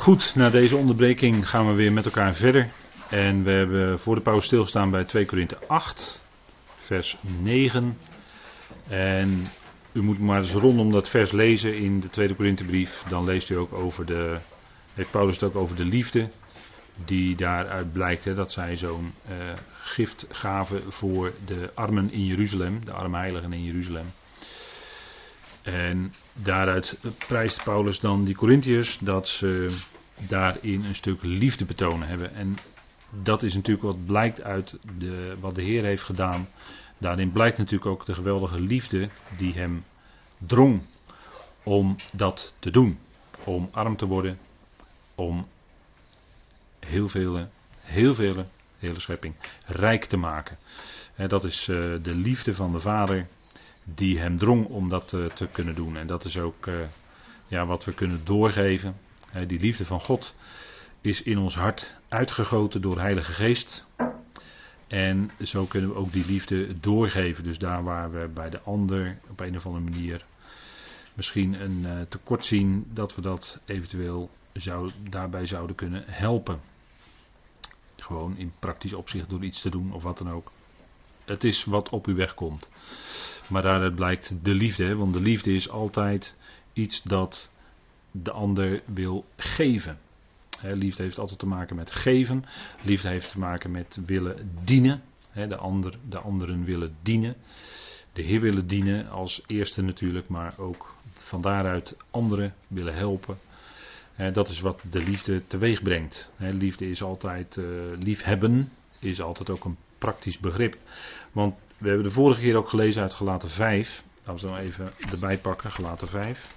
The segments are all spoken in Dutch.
Goed, na deze onderbreking gaan we weer met elkaar verder. En we hebben voor de pauze stilstaan bij 2 Korinthe 8, vers 9. En u moet maar eens rondom dat vers lezen in de tweede Korinthebrief. Dan leest u ook over de, heeft Paulus het ook over de liefde die daaruit blijkt. Hè, dat zij zo'n uh, gift gaven voor de armen in Jeruzalem, de arme heiligen in Jeruzalem. En daaruit prijst Paulus dan die Corinthiërs dat ze daarin een stuk liefde betonen hebben. En dat is natuurlijk wat blijkt uit de, wat de Heer heeft gedaan. Daarin blijkt natuurlijk ook de geweldige liefde die hem drong om dat te doen. Om arm te worden, om heel vele, heel vele, hele schepping rijk te maken. dat is eh, de liefde van de Vader die hem drong om dat eh, te kunnen doen. En dat is ook eh, ja, wat we kunnen doorgeven. Die liefde van God is in ons hart uitgegoten door de Heilige Geest. En zo kunnen we ook die liefde doorgeven. Dus daar waar we bij de ander op een of andere manier misschien een uh, tekort zien, dat we dat eventueel zou, daarbij zouden kunnen helpen. Gewoon in praktisch opzicht door iets te doen of wat dan ook. Het is wat op uw weg komt. Maar daaruit blijkt de liefde, want de liefde is altijd iets dat de ander wil geven. liefde heeft altijd te maken met geven. Liefde heeft te maken met willen dienen. de, ander, de anderen willen dienen. De Heer willen dienen als eerste natuurlijk, maar ook van daaruit anderen willen helpen. dat is wat de liefde teweeg brengt. liefde is altijd, uh, liefhebben is altijd ook een praktisch begrip. Want we hebben de vorige keer ook gelezen uit Gelaten 5. Laten we dan even erbij pakken, Gelaten 5.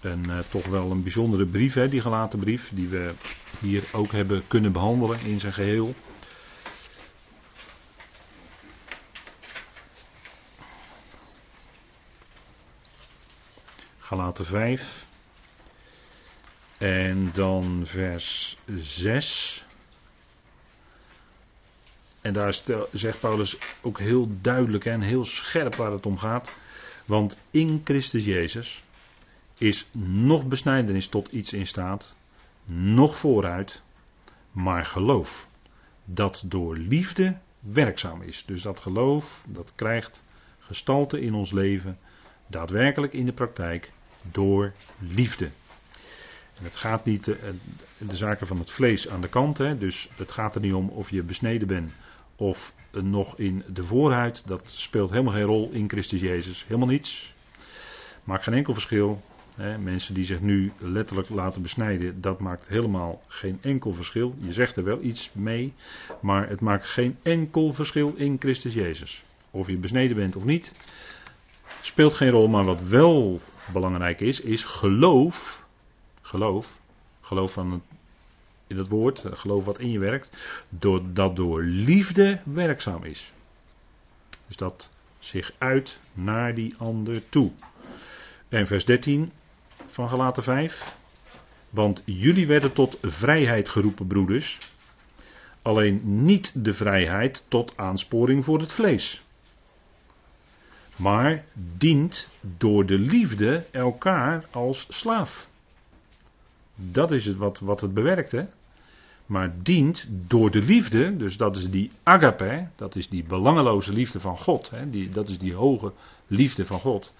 En uh, toch wel een bijzondere brief, hè, die gelaten brief, die we hier ook hebben kunnen behandelen in zijn geheel. Galaten 5. En dan vers 6. En daar zegt Paulus ook heel duidelijk en heel scherp waar het om gaat. Want in Christus Jezus is nog besnijdenis tot iets in staat, nog vooruit, maar geloof dat door liefde werkzaam is. Dus dat geloof, dat krijgt gestalte in ons leven, daadwerkelijk in de praktijk, door liefde. En het gaat niet de, eh, de zaken van het vlees aan de kant, hè, dus het gaat er niet om of je besneden bent of nog in de voorhuid. Dat speelt helemaal geen rol in Christus Jezus, helemaal niets. Maakt geen enkel verschil. Mensen die zich nu letterlijk laten besnijden, dat maakt helemaal geen enkel verschil. Je zegt er wel iets mee, maar het maakt geen enkel verschil in Christus Jezus. Of je besneden bent of niet, speelt geen rol. Maar wat wel belangrijk is, is geloof. Geloof. Geloof van het, in het woord, geloof wat in je werkt. Dat door liefde werkzaam is. Dus dat zich uit naar die ander toe. En vers 13 van Galaten 5. Want jullie werden tot vrijheid geroepen, broeders. Alleen niet de vrijheid tot aansporing voor het vlees maar dient door de liefde elkaar als slaaf. Dat is het wat, wat het bewerkt, hè? Maar dient door de liefde, dus dat is die agape, dat is die belangeloze liefde van God, hè? Die, dat is die hoge liefde van God.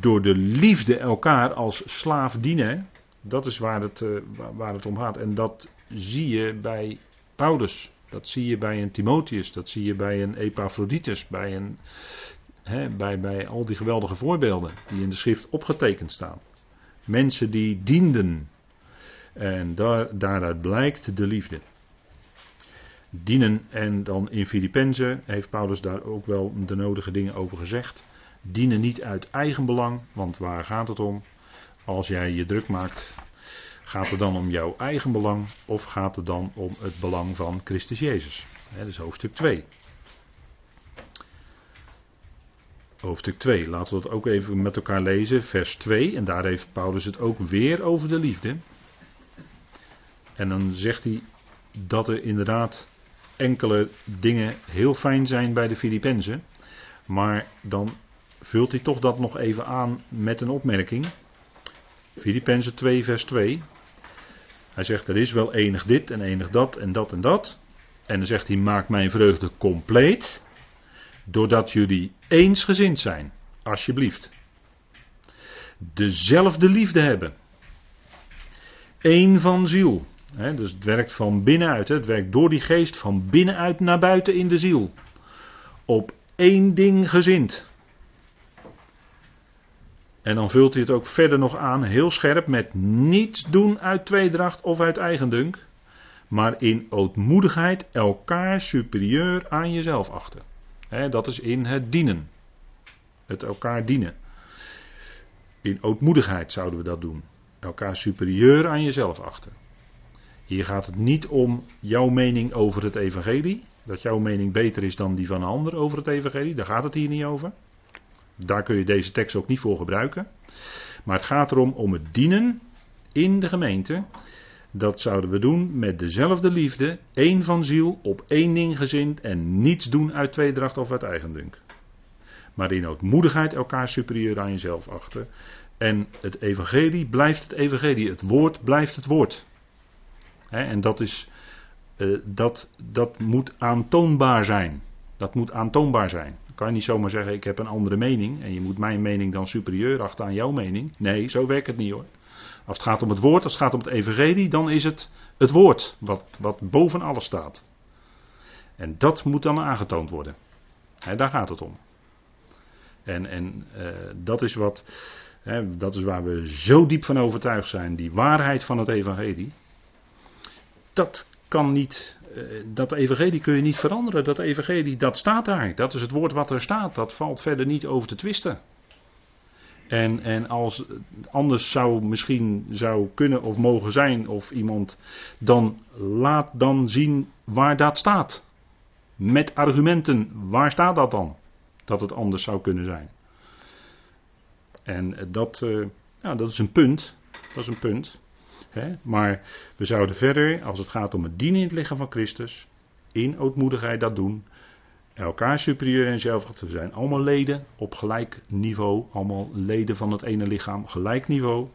Door de liefde elkaar als slaaf dienen, dat is waar het, uh, waar het om gaat. En dat zie je bij Paulus, dat zie je bij een Timotheus, dat zie je bij een Epaphroditus, bij een bij, bij al die geweldige voorbeelden die in de schrift opgetekend staan. Mensen die dienden. En daar, daaruit blijkt de liefde. Dienen en dan in Filippenzen heeft Paulus daar ook wel de nodige dingen over gezegd. Dienen niet uit eigen belang, want waar gaat het om? Als jij je druk maakt, gaat het dan om jouw eigen belang of gaat het dan om het belang van Christus Jezus? Dat is hoofdstuk 2. hoofdstuk 2. Laten we dat ook even met elkaar lezen, vers 2. En daar heeft Paulus het ook weer over de liefde. En dan zegt hij dat er inderdaad enkele dingen heel fijn zijn bij de Filippenzen. Maar dan vult hij toch dat nog even aan met een opmerking. Filippenzen 2, vers 2. Hij zegt, er is wel enig dit en enig dat en dat en dat. En dan zegt hij, maak mijn vreugde compleet, doordat jullie eensgezind zijn, alsjeblieft. Dezelfde liefde hebben. Eén van ziel. dus het werkt van binnenuit, het werkt door die geest van binnenuit naar buiten in de ziel. Op één ding gezind. En dan vult hij het ook verder nog aan, heel scherp, met niets doen uit tweedracht of uit eigendunk, maar in ootmoedigheid elkaar superieur aan jezelf achten. dat is in het dienen. Het elkaar dienen. In ootmoedigheid zouden we dat doen. Elkaar superieur aan jezelf achten. Hier gaat het niet om jouw mening over het evangelie. Dat jouw mening beter is dan die van een ander over het evangelie. Daar gaat het hier niet over. Daar kun je deze tekst ook niet voor gebruiken. Maar het gaat erom om het dienen in de gemeente. Dat zouden we doen met dezelfde liefde, één van ziel, op één ding gezind en niets doen uit tweedracht of uit eigendunk. Maar in ootmoedigheid elkaar superieur aan jezelf achten. En het evangelie blijft het evangelie, het woord blijft het woord. en dat, is, uh, dat, dat moet aantoonbaar zijn. Dat moet aantoonbaar zijn. Dan kan je niet zomaar zeggen: Ik heb een andere mening. En je moet mijn mening dan superieur achter aan jouw mening. Nee, zo werkt het niet hoor. Als het gaat om het woord, als het gaat om het evangelie, dan is het het woord wat, wat boven alles staat. En dat moet dan aangetoond worden. daar gaat het om. En, en uh, dat is wat. dat is waar we zo diep van overtuigd zijn. Die waarheid van het evangelie. Dat kan niet eh, dat evangelie kun je niet veranderen. Dat evangelie, dat staat daar. Dat is het woord wat er staat. Dat valt verder niet over te twisten. En, en als anders zou misschien zou kunnen of mogen zijn of iemand, dan laat dan zien waar dat staat. Met argumenten, waar staat dat dan? Dat het anders zou kunnen zijn. En dat, uh, ja, dat is een punt. Dat is een punt. Maar we zouden verder, als het gaat om het dienen in het lichaam van Christus, in ootmoedigheid dat doen. Elkaar superieur en zelf We zijn allemaal leden op gelijk niveau. Allemaal leden van het ene lichaam, gelijk niveau.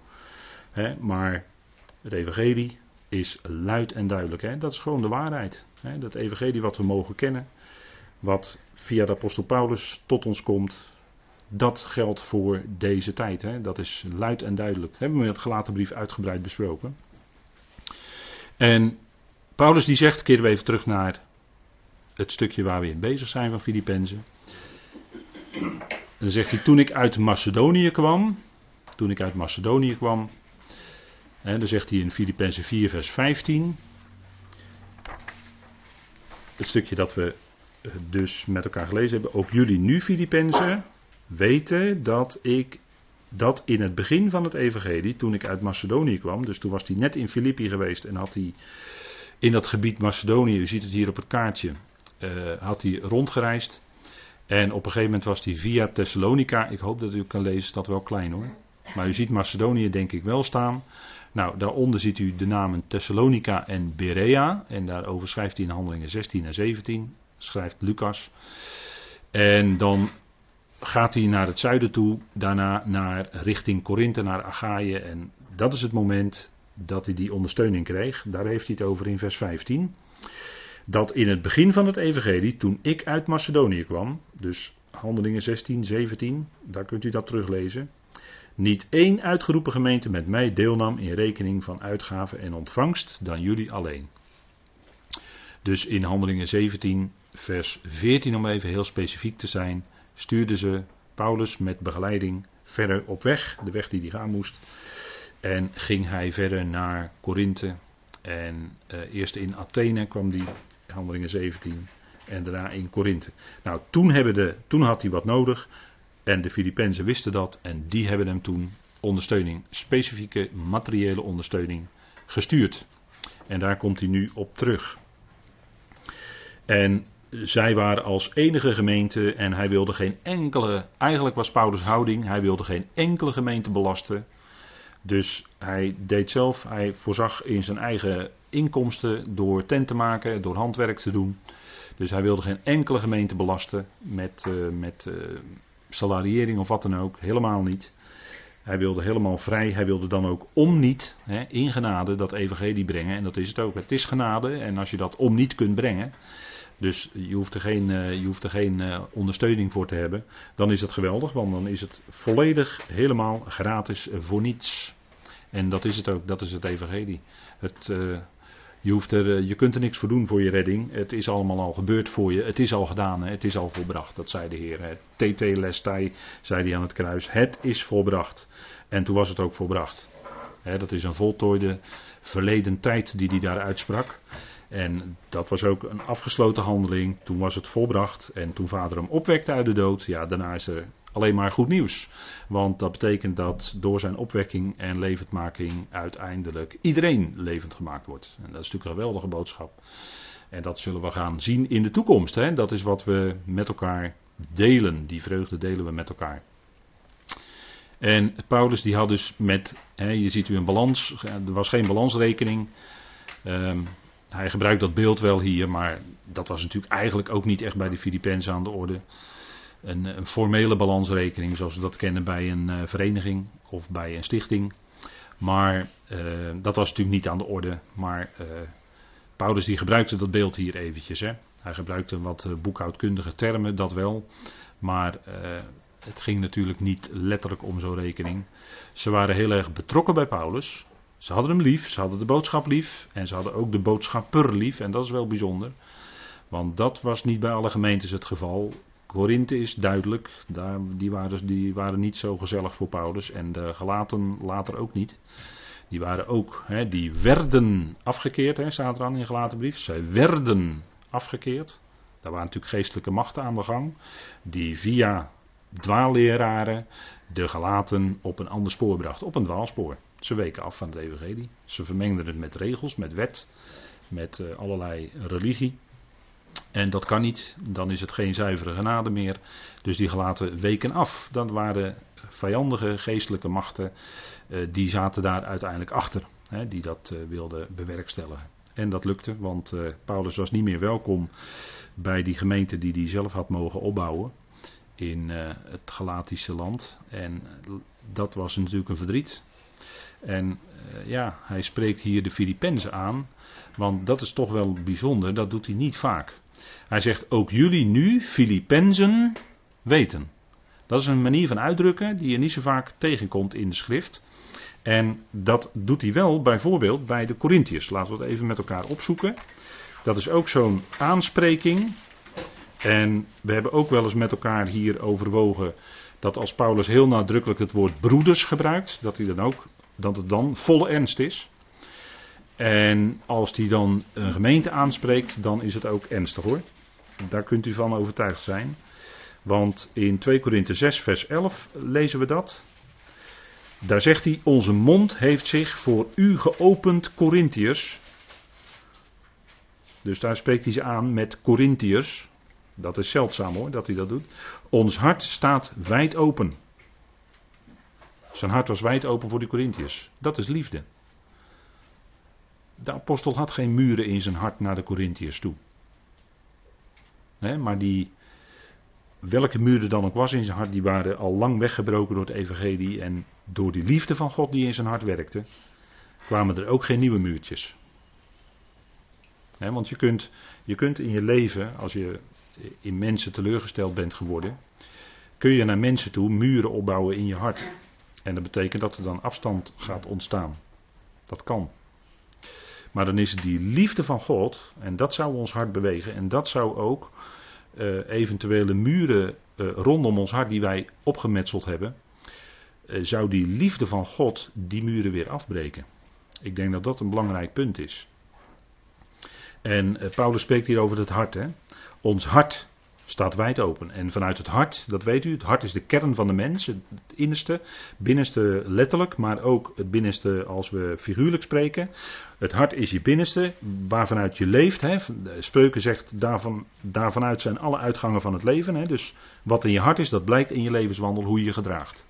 Maar het evangelie is luid en duidelijk. Dat is gewoon de waarheid. Dat evangelie wat we mogen kennen. Wat via de apostel Paulus tot ons komt. Dat geldt voor deze tijd. Hè. Dat is luid en duidelijk. Dat hebben we in het gelaten brief uitgebreid besproken. En Paulus die zegt, keren we even terug naar het stukje waar we in bezig zijn van Filippenzen. Dan zegt hij, toen ik uit Macedonië kwam, toen ik uit Macedonië kwam, hè, dan zegt hij in Filippenzen 4 vers 15, het stukje dat we dus met elkaar gelezen hebben, ook jullie nu Filippenzen, weten dat ik dat in het begin van het evangelie, toen ik uit Macedonië kwam, dus toen was hij net in Filippi geweest en had hij in dat gebied Macedonië, u ziet het hier op het kaartje, uh, had hij rondgereisd. En op een gegeven moment was hij via Thessalonica, ik hoop dat u kan lezen, staat wel klein hoor. Maar u ziet Macedonië denk ik wel staan. Nou, daaronder ziet u de namen Thessalonica en Berea. En daarover schrijft hij in handelingen 16 en 17, schrijft Lucas. En dan gaat hij naar het zuiden toe, daarna naar richting Korinthe, naar Achaïe. En dat is het moment dat hij die ondersteuning kreeg. Daar heeft hij het over in vers 15. Dat in het begin van het evangelie, toen ik uit Macedonië kwam, dus handelingen 16, 17, daar kunt u dat teruglezen. Niet één uitgeroepen gemeente met mij deelnam in rekening van uitgaven en ontvangst dan jullie alleen. Dus in handelingen 17, vers 14, om even heel specifiek te zijn, stuurde ze Paulus met begeleiding verder op weg, de weg die hij gaan moest. En ging hij verder naar Korinthe. En uh, eerst in Athene kwam die, handelingen 17. En daarna in Korinthe. Nou, toen, hebben de, toen had hij wat nodig. En de Filippenzen wisten dat. En die hebben hem toen ondersteuning, specifieke materiële ondersteuning, gestuurd. En daar komt hij nu op terug. En zij waren als enige gemeente en hij wilde geen enkele, eigenlijk was Paulus' houding, hij wilde geen enkele gemeente belasten. Dus hij deed zelf, hij voorzag in zijn eigen inkomsten door tent te maken, door handwerk te doen. Dus hij wilde geen enkele gemeente belasten met, uh, met uh, salariering of wat dan ook, helemaal niet. Hij wilde helemaal vrij. Hij wilde dan ook om niet hè, in genade dat evangelie brengen. En dat is het ook. Het is genade. En als je dat om niet kunt brengen. Dus je hoeft er geen, uh, je hoeft er geen uh, ondersteuning voor te hebben. Dan is het geweldig. Want dan is het volledig helemaal gratis voor niets. En dat is het ook. Dat is het evangelie. Het, uh, je, hoeft er, je kunt er niks voor doen voor je redding. Het is allemaal al gebeurd voor je. Het is al gedaan. Het is al volbracht. Dat zei de Heer. TT Lestai zei hij aan het kruis. Het is volbracht. En toen was het ook volbracht. Dat is een voltooide verleden tijd die hij daar uitsprak. En dat was ook een afgesloten handeling. Toen was het volbracht. En toen vader hem opwekte uit de dood. Ja, daarna is er alleen maar goed nieuws. Want dat betekent dat door zijn opwekking en levendmaking uiteindelijk iedereen levend gemaakt wordt. En dat is natuurlijk een geweldige boodschap. En dat zullen we gaan zien in de toekomst. Hè? Dat is wat we met elkaar delen. Die vreugde delen we met elkaar. En Paulus die had dus met, hè, je ziet u een balans, er was geen balansrekening. Um, hij gebruikt dat beeld wel hier, maar dat was natuurlijk eigenlijk ook niet echt bij de Filippenzen aan de orde. Een, een, formele balansrekening zoals we dat kennen bij een uh, vereniging of bij een stichting. Maar uh, dat was natuurlijk niet aan de orde. Maar uh, Paulus die gebruikte dat beeld hier eventjes. Hè. Hij gebruikte wat boekhoudkundige termen, dat wel. Maar het ging natuurlijk niet letterlijk om zo'n rekening. Ze waren heel erg betrokken bij Paulus. Ze hadden hem lief, ze hadden de boodschap lief en ze hadden ook de boodschapper lief en dat is wel bijzonder. Want dat was niet bij alle gemeentes het geval. Korinthe is duidelijk, daar, die, waren, die waren niet zo gezellig voor Paulus en de gelaten later ook niet. Die waren ook, hè, die werden afgekeerd, hè, staat er aan in de gelaten brief. Zij werden afgekeerd. Daar waren natuurlijk geestelijke machten aan de gang, die via dwaalleraren de gelaten op een ander spoor brachten, op een dwaalspoor. Ze weken af van het evangelie. Ze vermengden het met regels, met wet, met uh, allerlei religie. En dat kan niet, dan is het geen zuivere genade meer. Dus die gelaten weken af. Dat waren vijandige geestelijke machten, uh, die zaten daar uiteindelijk achter, die dat uh, wilden bewerkstelligen. En dat lukte, want Paulus was niet meer welkom bij die gemeente die hij zelf had mogen opbouwen in het Galatische land. En dat was natuurlijk een verdriet. En uh, ja, hij spreekt hier de Filippenzen aan, want dat is toch wel bijzonder, dat doet hij niet vaak. Hij zegt ook jullie nu, Filippenzen, weten. Dat is een manier van uitdrukken die je niet zo vaak tegenkomt in de schrift. En dat doet hij wel bijvoorbeeld bij de Corinthiërs. Laten we het even met elkaar opzoeken. Dat is ook zo'n aanspreking. En we hebben ook wel eens met elkaar hier overwogen dat als Paulus heel nadrukkelijk het woord broeders gebruikt, dat hij dan ook dat het dan volle ernst is. En als die dan een gemeente aanspreekt, dan is het ook ernstig hoor. Daar kunt u van overtuigd zijn. Want in 2 Korinthe 6, vers 11 lezen we dat. Daar zegt hij: Onze mond heeft zich voor u geopend, Corinthiërs. Dus daar spreekt hij ze aan met Corinthiërs. Dat is zeldzaam hoor, dat hij dat doet. Ons hart staat wijd open. Zijn hart was wijd open voor de Corinthiërs. Dat is liefde. De apostel had geen muren in zijn hart naar de Corinthiërs toe. maar die, welke muren dan ook was in zijn hart, die waren al lang weggebroken door het evangelie. En door die liefde van God die in zijn hart werkte, kwamen er ook geen nieuwe muurtjes. want je kunt, je kunt in je leven, als je in mensen teleurgesteld bent geworden, kun je naar mensen toe muren opbouwen in je hart. En dat betekent dat er dan afstand gaat ontstaan. Dat kan. Maar dan is die liefde van God, en dat zou ons hart bewegen, en dat zou ook uh, eventuele muren uh, rondom ons hart die wij opgemetseld hebben, uh, zou die liefde van God die muren weer afbreken. Ik denk dat dat een belangrijk punt is. En Paulus spreekt hier over het hart. Hè? Ons hart staat wijd open. En vanuit het hart, dat weet u, het hart is de kern van de mens, het innerste, binnenste letterlijk, maar ook het binnenste als we figuurlijk spreken. Het hart is je binnenste, waarvanuit je leeft. Hè. Spreuken zegt, daarvan, daarvanuit zijn alle uitgangen van het leven. Hè. Dus wat in je hart is, dat blijkt in je levenswandel hoe je je gedraagt.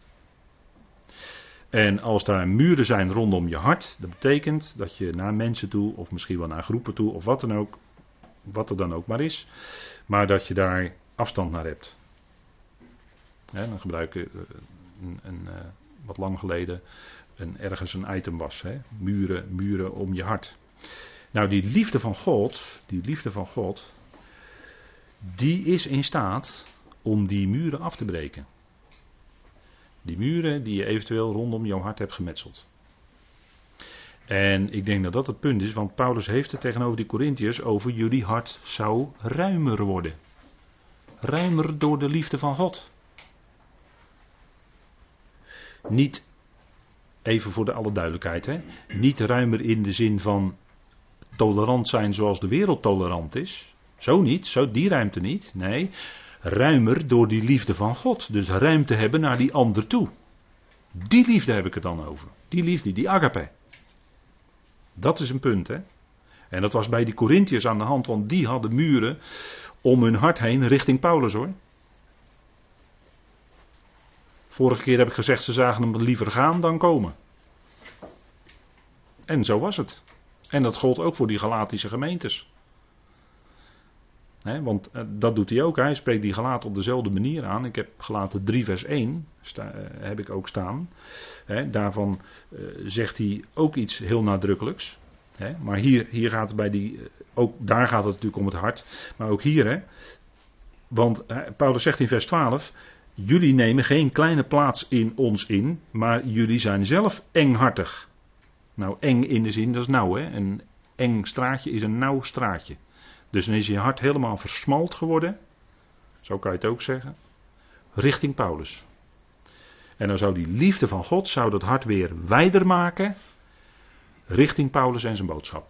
En als daar muren zijn rondom je hart, dat betekent dat je naar mensen toe, of misschien wel naar groepen toe, of wat dan ook, wat er dan ook maar is, maar dat je daar afstand naar hebt. dan gebruik je een, een, wat lang geleden een, ergens een item was. Muren, muren om je hart. Nou, die liefde van God, die liefde van God, die is in staat om die muren af te breken. Die muren die je eventueel rondom jouw hart hebt gemetseld. En ik denk dat dat het punt is, want Paulus heeft het tegenover die Corinthiërs over jullie hart zou ruimer worden. Ruimer door de liefde van God. Niet, even voor de alle duidelijkheid, hè, niet ruimer in de zin van tolerant zijn zoals de wereld tolerant is. Zo niet, zo die ruimte niet. Nee, ruimer door die liefde van God. Dus ruimte hebben naar die ander toe. Die liefde heb ik het dan over. Die liefde, die agape. Dat is een punt, hè. En dat was bij die Corinthiërs aan de hand, want die hadden muren om hun hart heen richting Paulus hoor. Vorige keer heb ik gezegd, ze zagen hem liever gaan dan komen. En zo was het. En dat gold ook voor die Galatische gemeentes. Want eh, dat doet hij ook. Hij spreekt die gelaten op dezelfde manier aan. Ik heb gelaten 3 vers 1. Sta, uh, heb ik ook staan. daarvan uh, zegt hij ook iets heel nadrukkelijks. maar hier, hier gaat het bij die. Ook daar gaat het natuurlijk om het hart. Maar ook hier. Hè, want Paulus zegt in vers 12. Jullie nemen geen kleine plaats in ons in. Maar jullie zijn zelf enghartig. Nou, eng in de zin, dat is nauw. Hè? Een eng straatje is een nauw straatje. Dus dan is je hart helemaal versmalt geworden. Zo kan je het ook zeggen. Richting Paulus. En dan zou die liefde van God zou dat hart weer wijder maken. Richting Paulus en zijn boodschap.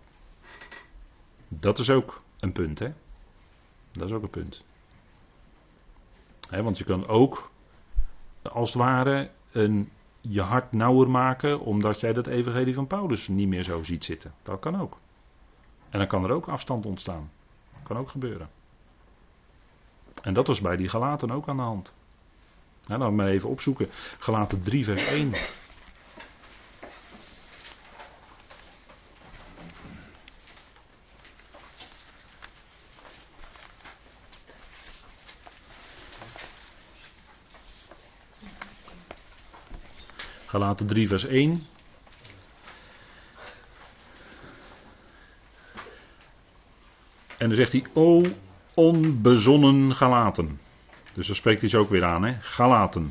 Dat is ook een punt, hè? Dat is ook een punt. want je kan ook, als het ware, een je hart nauwer maken omdat jij dat evangelie van Paulus niet meer zo ziet zitten. Dat kan ook. En dan kan er ook afstand ontstaan. Kan ook gebeuren. En dat was bij die Galaten ook aan de hand. Nou, dan maar even opzoeken. Galaten 3 vers 1. Galaten 3 vers 1. En dan zegt hij, o onbezonnen Galaten. Dus dan spreekt hij ze ook weer aan, hè. Galaten.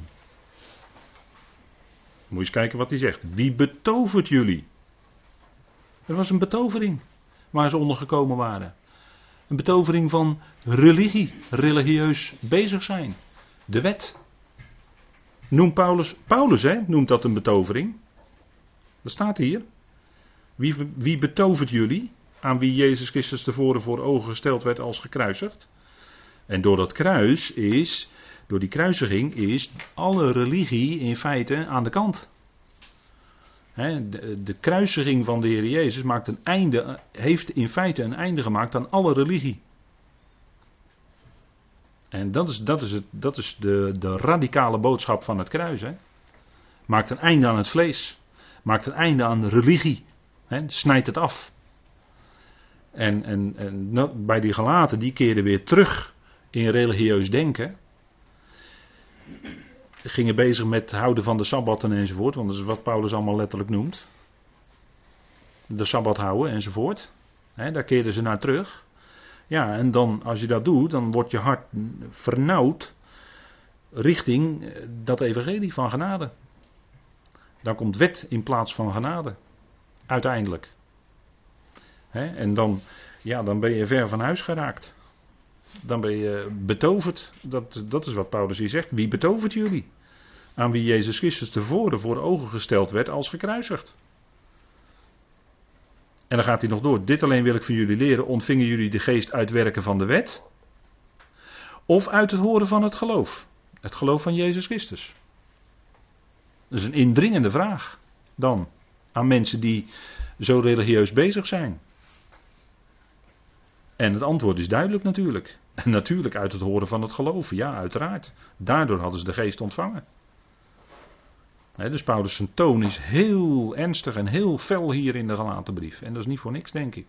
Moet je eens kijken wat hij zegt. Wie betovert jullie? Er was een betovering waar ze onder gekomen waren. Een betovering van religie, religieus bezig zijn. De wet. Noemt Paulus, Paulus hè, noemt dat een betovering. Dat staat hier. Wie, wie betovert jullie? Aan wie Jezus Christus tevoren voor ogen gesteld werd als gekruisigd. En door dat kruis is, door die kruisiging is alle religie in feite aan de kant. de, kruisiging van de Heer Jezus maakt een einde, heeft in feite een einde gemaakt aan alle religie. En dat is, dat is, het, dat is de, de radicale boodschap van het kruis. Maakt een einde aan het vlees. Maakt een einde aan religie. Hè? Snijdt het af. En, en, en bij die gelaten, die keerden weer terug in religieus denken. Gingen bezig met houden van de sabbatten enzovoort. Want dat is wat Paulus allemaal letterlijk noemt. De sabbat houden enzovoort. Daar keerden ze naar terug. Ja, en dan als je dat doet, dan wordt je hart vernauwd richting eh, dat evangelie van genade. Dan komt wet in plaats van genade. Uiteindelijk. En dan, ja, dan ben je ver van huis geraakt. Dan ben je betoverd. Dat, dat is wat Paulus hier zegt. Wie betovert jullie? Aan wie Jezus Christus tevoren voor ogen gesteld werd als gekruisigd. En dan gaat hij nog door. Dit alleen wil ik van jullie leren. Ontvingen jullie de geest uitwerken van de wet? Of uit het horen van het geloof? Het geloof van Jezus Christus. Dat is een indringende vraag dan aan mensen die zo religieus bezig zijn. En het antwoord is duidelijk natuurlijk. En natuurlijk uit het horen van het geloof. Ja, uiteraard. Daardoor hadden ze de geest ontvangen dus Paulus zijn toon is heel ernstig en heel fel hier in de gelaten brief. En dat is niet voor niks, denk ik.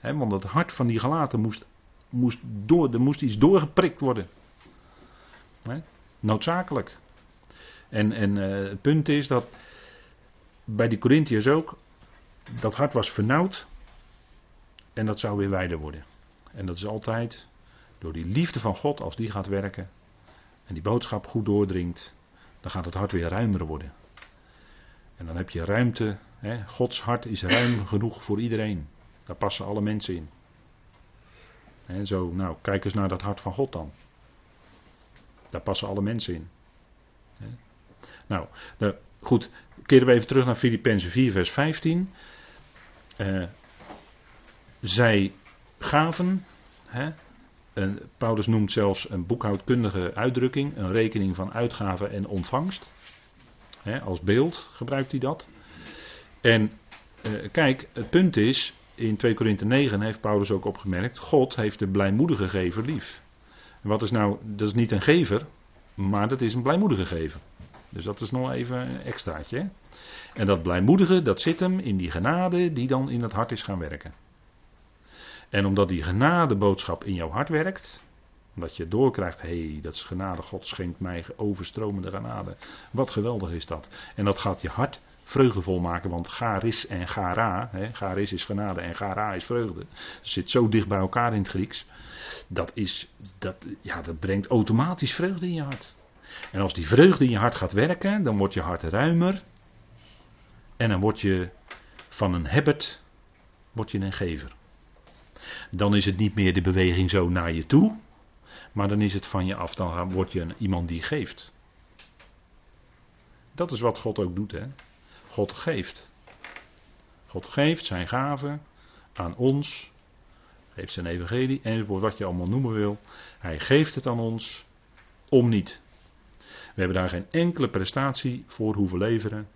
want het hart van die gelaten moest, moest, door, er moest iets doorgeprikt worden. noodzakelijk. En, en uh, het punt is dat bij die Corinthiërs ook, dat hart was vernauwd en dat zou weer wijder worden. En dat is altijd door die liefde van God, als die gaat werken en die boodschap goed doordringt, dan gaat het hart weer ruimer worden. En dan heb je ruimte. Hè? Gods hart is ruim genoeg voor iedereen. Daar passen alle mensen in. En zo, nou, kijk eens naar dat hart van God dan. Daar passen alle mensen in. Nou, nou, goed, keren we even terug naar Filippenzen 4, vers 15. Uh, zij gaven, hè, Paulus noemt zelfs een boekhoudkundige uitdrukking, een rekening van uitgaven en ontvangst. Hè, als beeld gebruikt hij dat. En uh, kijk, het punt is, in 2 Korinthe 9 heeft Paulus ook opgemerkt, God heeft de blijmoedige gever lief. Wat is nou, dat is niet een gever, maar dat is een blijmoedige gever. Dus dat is nog even een extraatje. Hè? En dat blijmoedige, dat zit hem in die genade die dan in het hart is gaan werken. En omdat die genadeboodschap in jouw hart werkt, omdat je doorkrijgt, hé, hey, dat is genade, God schenkt mij overstromende genade. Wat geweldig is dat. En dat gaat je hart vreugdevol maken, want garis en gara, hè, garis is genade en gara is vreugde. Zit zo dicht bij elkaar in het Grieks. Dat, is, dat, ja, dat brengt automatisch vreugde in je hart. En als die vreugde in je hart gaat werken, dan wordt je hart ruimer. En dan word je van een hebbert, word je een gever. Dan is het niet meer de beweging zo naar je toe, maar dan is het van je af, dan word je een, iemand die geeft. Dat is wat God ook doet, hè. God geeft. God geeft zijn gaven aan ons, geeft zijn evangelie enzovoort, wat je allemaal noemen wil. Hij geeft het aan ons om niet. We hebben daar geen enkele prestatie voor hoeven leveren.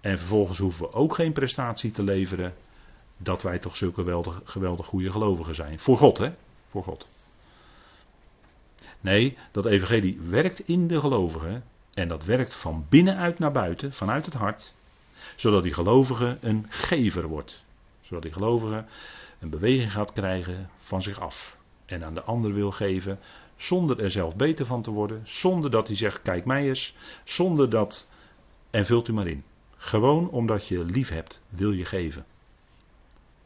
En vervolgens hoeven we ook geen prestatie te leveren dat wij toch zulke geweldig, geweldig goede gelovigen zijn. Voor God, hè? Voor God. Nee, dat evangelie werkt in de gelovigen. En dat werkt van binnenuit naar buiten, vanuit het hart. Zodat die gelovige een gever wordt. Zodat die gelovige een beweging gaat krijgen van zich af. En aan de ander wil geven. Zonder er zelf beter van te worden. Zonder dat hij zegt, kijk mij eens. Zonder dat. En vult u maar in. Gewoon omdat je lief hebt, wil je geven.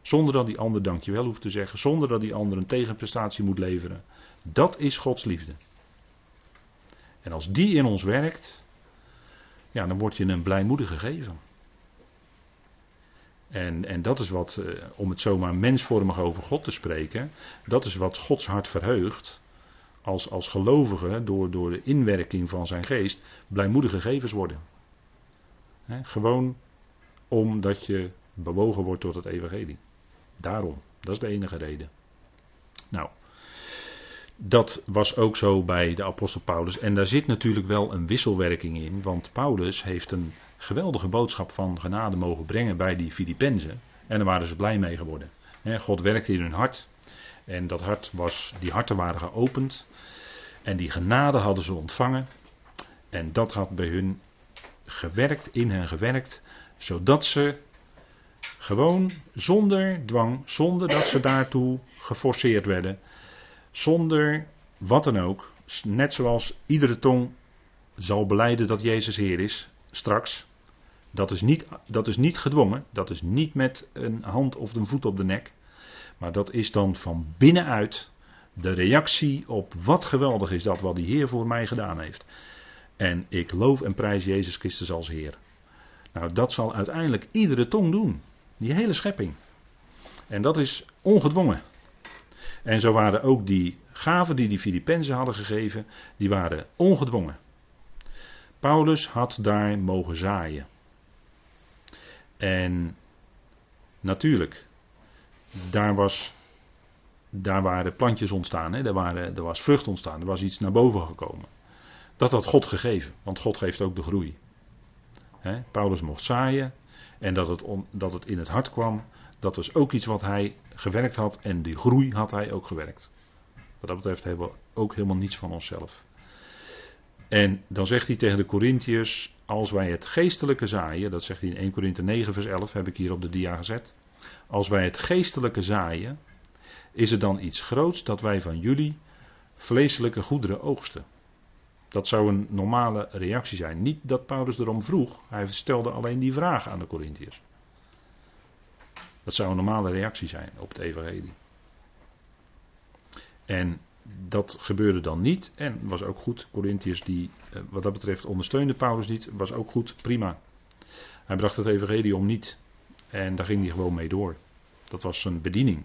Zonder dat die ander dankjewel hoeft te zeggen. Zonder dat die ander een tegenprestatie moet leveren. Dat is Gods liefde. En als die in ons werkt, ja, dan word je een blijmoedige gegeven. En, en dat is wat, eh, om het zomaar mensvormig over God te spreken, dat is wat Gods hart verheugt. Als, als gelovigen, door, door de inwerking van zijn geest, blijmoedige gevers worden. gewoon omdat je bewogen wordt tot het evangelie. Daarom, dat is de enige reden. Nou, dat was ook zo bij de apostel Paulus. En daar zit natuurlijk wel een wisselwerking in, want Paulus heeft een geweldige boodschap van genade mogen brengen bij die Filippenzen. En daar waren ze blij mee geworden. God werkte in hun hart. En dat hart was, die harten waren geopend. En die genade hadden ze ontvangen. En dat had bij hun gewerkt, in hen gewerkt, zodat ze gewoon zonder dwang, zonder dat ze daartoe geforceerd werden, zonder wat dan ook, net zoals iedere tong zal beleiden dat Jezus Heer is, straks. Dat is, niet, dat is niet gedwongen, dat is niet met een hand of een voet op de nek, maar dat is dan van binnenuit de reactie op wat geweldig is dat wat die Heer voor mij gedaan heeft. En ik loof en prijs Jezus Christus als Heer. Nou, dat zal uiteindelijk iedere tong doen. Die hele schepping. En dat is ongedwongen. En zo waren ook die gaven die die Filippenzen hadden gegeven, die waren ongedwongen. Paulus had daar mogen zaaien. En natuurlijk, daar, was, daar waren plantjes ontstaan, hè? Daar, waren, er was vrucht ontstaan, er was iets naar boven gekomen. Dat had God gegeven, want God geeft ook de groei. Hè? Paulus mocht zaaien en dat het, dat het in het hart kwam, dat was ook iets wat hij gewerkt had en die groei had hij ook gewerkt. Wat dat betreft hebben we ook helemaal niets van onszelf. En dan zegt hij tegen de Corinthiërs, als wij het geestelijke zaaien, dat zegt hij in 1 Korinthe 9 vers 11, heb ik hier op de dia gezet. Als wij het geestelijke zaaien, is het dan iets groots dat wij van jullie vleeselijke goederen oogsten. Dat zou een normale reactie zijn. Niet dat Paulus erom vroeg, hij stelde alleen die vraag aan de Corinthiërs. Dat zou een normale reactie zijn op het evangelie. En dat gebeurde dan niet en was ook goed. Corinthiërs die eh, wat dat betreft ondersteunde Paulus niet, was ook goed, prima. Hij bracht het evangelie om niet en daar ging hij gewoon mee door. Dat was zijn bediening.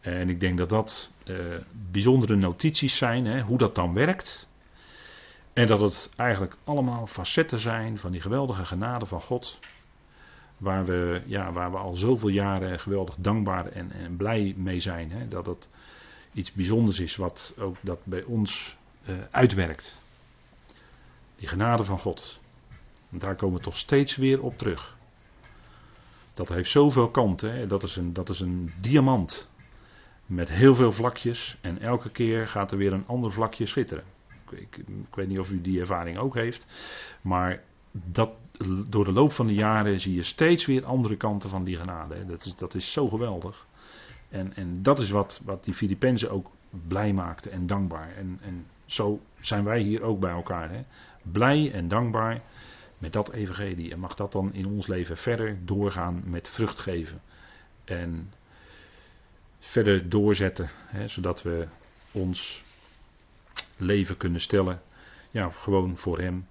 En ik denk dat dat uh, bijzondere notities zijn, hè, hoe dat dan werkt. En dat het eigenlijk allemaal facetten zijn van die geweldige genade van God. Waar we, ja, waar we al zoveel jaren geweldig dankbaar en, en blij mee zijn. Hè, dat het iets bijzonders is wat ook dat bij ons uh, uitwerkt. Die genade van God. Daar komen we toch steeds weer op terug. Dat heeft zoveel kanten. Hè? Dat, is een, dat is een diamant. Met heel veel vlakjes. En elke keer gaat er weer een ander vlakje schitteren. Ik, ik, weet niet of u die ervaring ook heeft. Maar dat, door de loop van de jaren zie je steeds weer andere kanten van die genade. Hè? Dat, is, dat is zo geweldig. En, en dat is wat, wat die Filippenzen ook blij maakte en dankbaar. En, en zo zijn wij hier ook bij elkaar. Hè? Blij en dankbaar met dat evangelie. En mag dat dan in ons leven verder doorgaan met vrucht geven. En verder doorzetten. Hè, zodat we ons leven kunnen stellen. Ja, gewoon voor hem.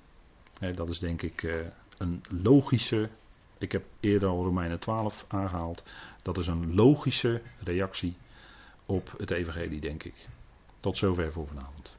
Dat is denk ik uh, een logische. Ik heb eerder al Romeinen 12 aangehaald. Dat is een logische reactie op het evangelie, denk ik. Tot zover voor vanavond.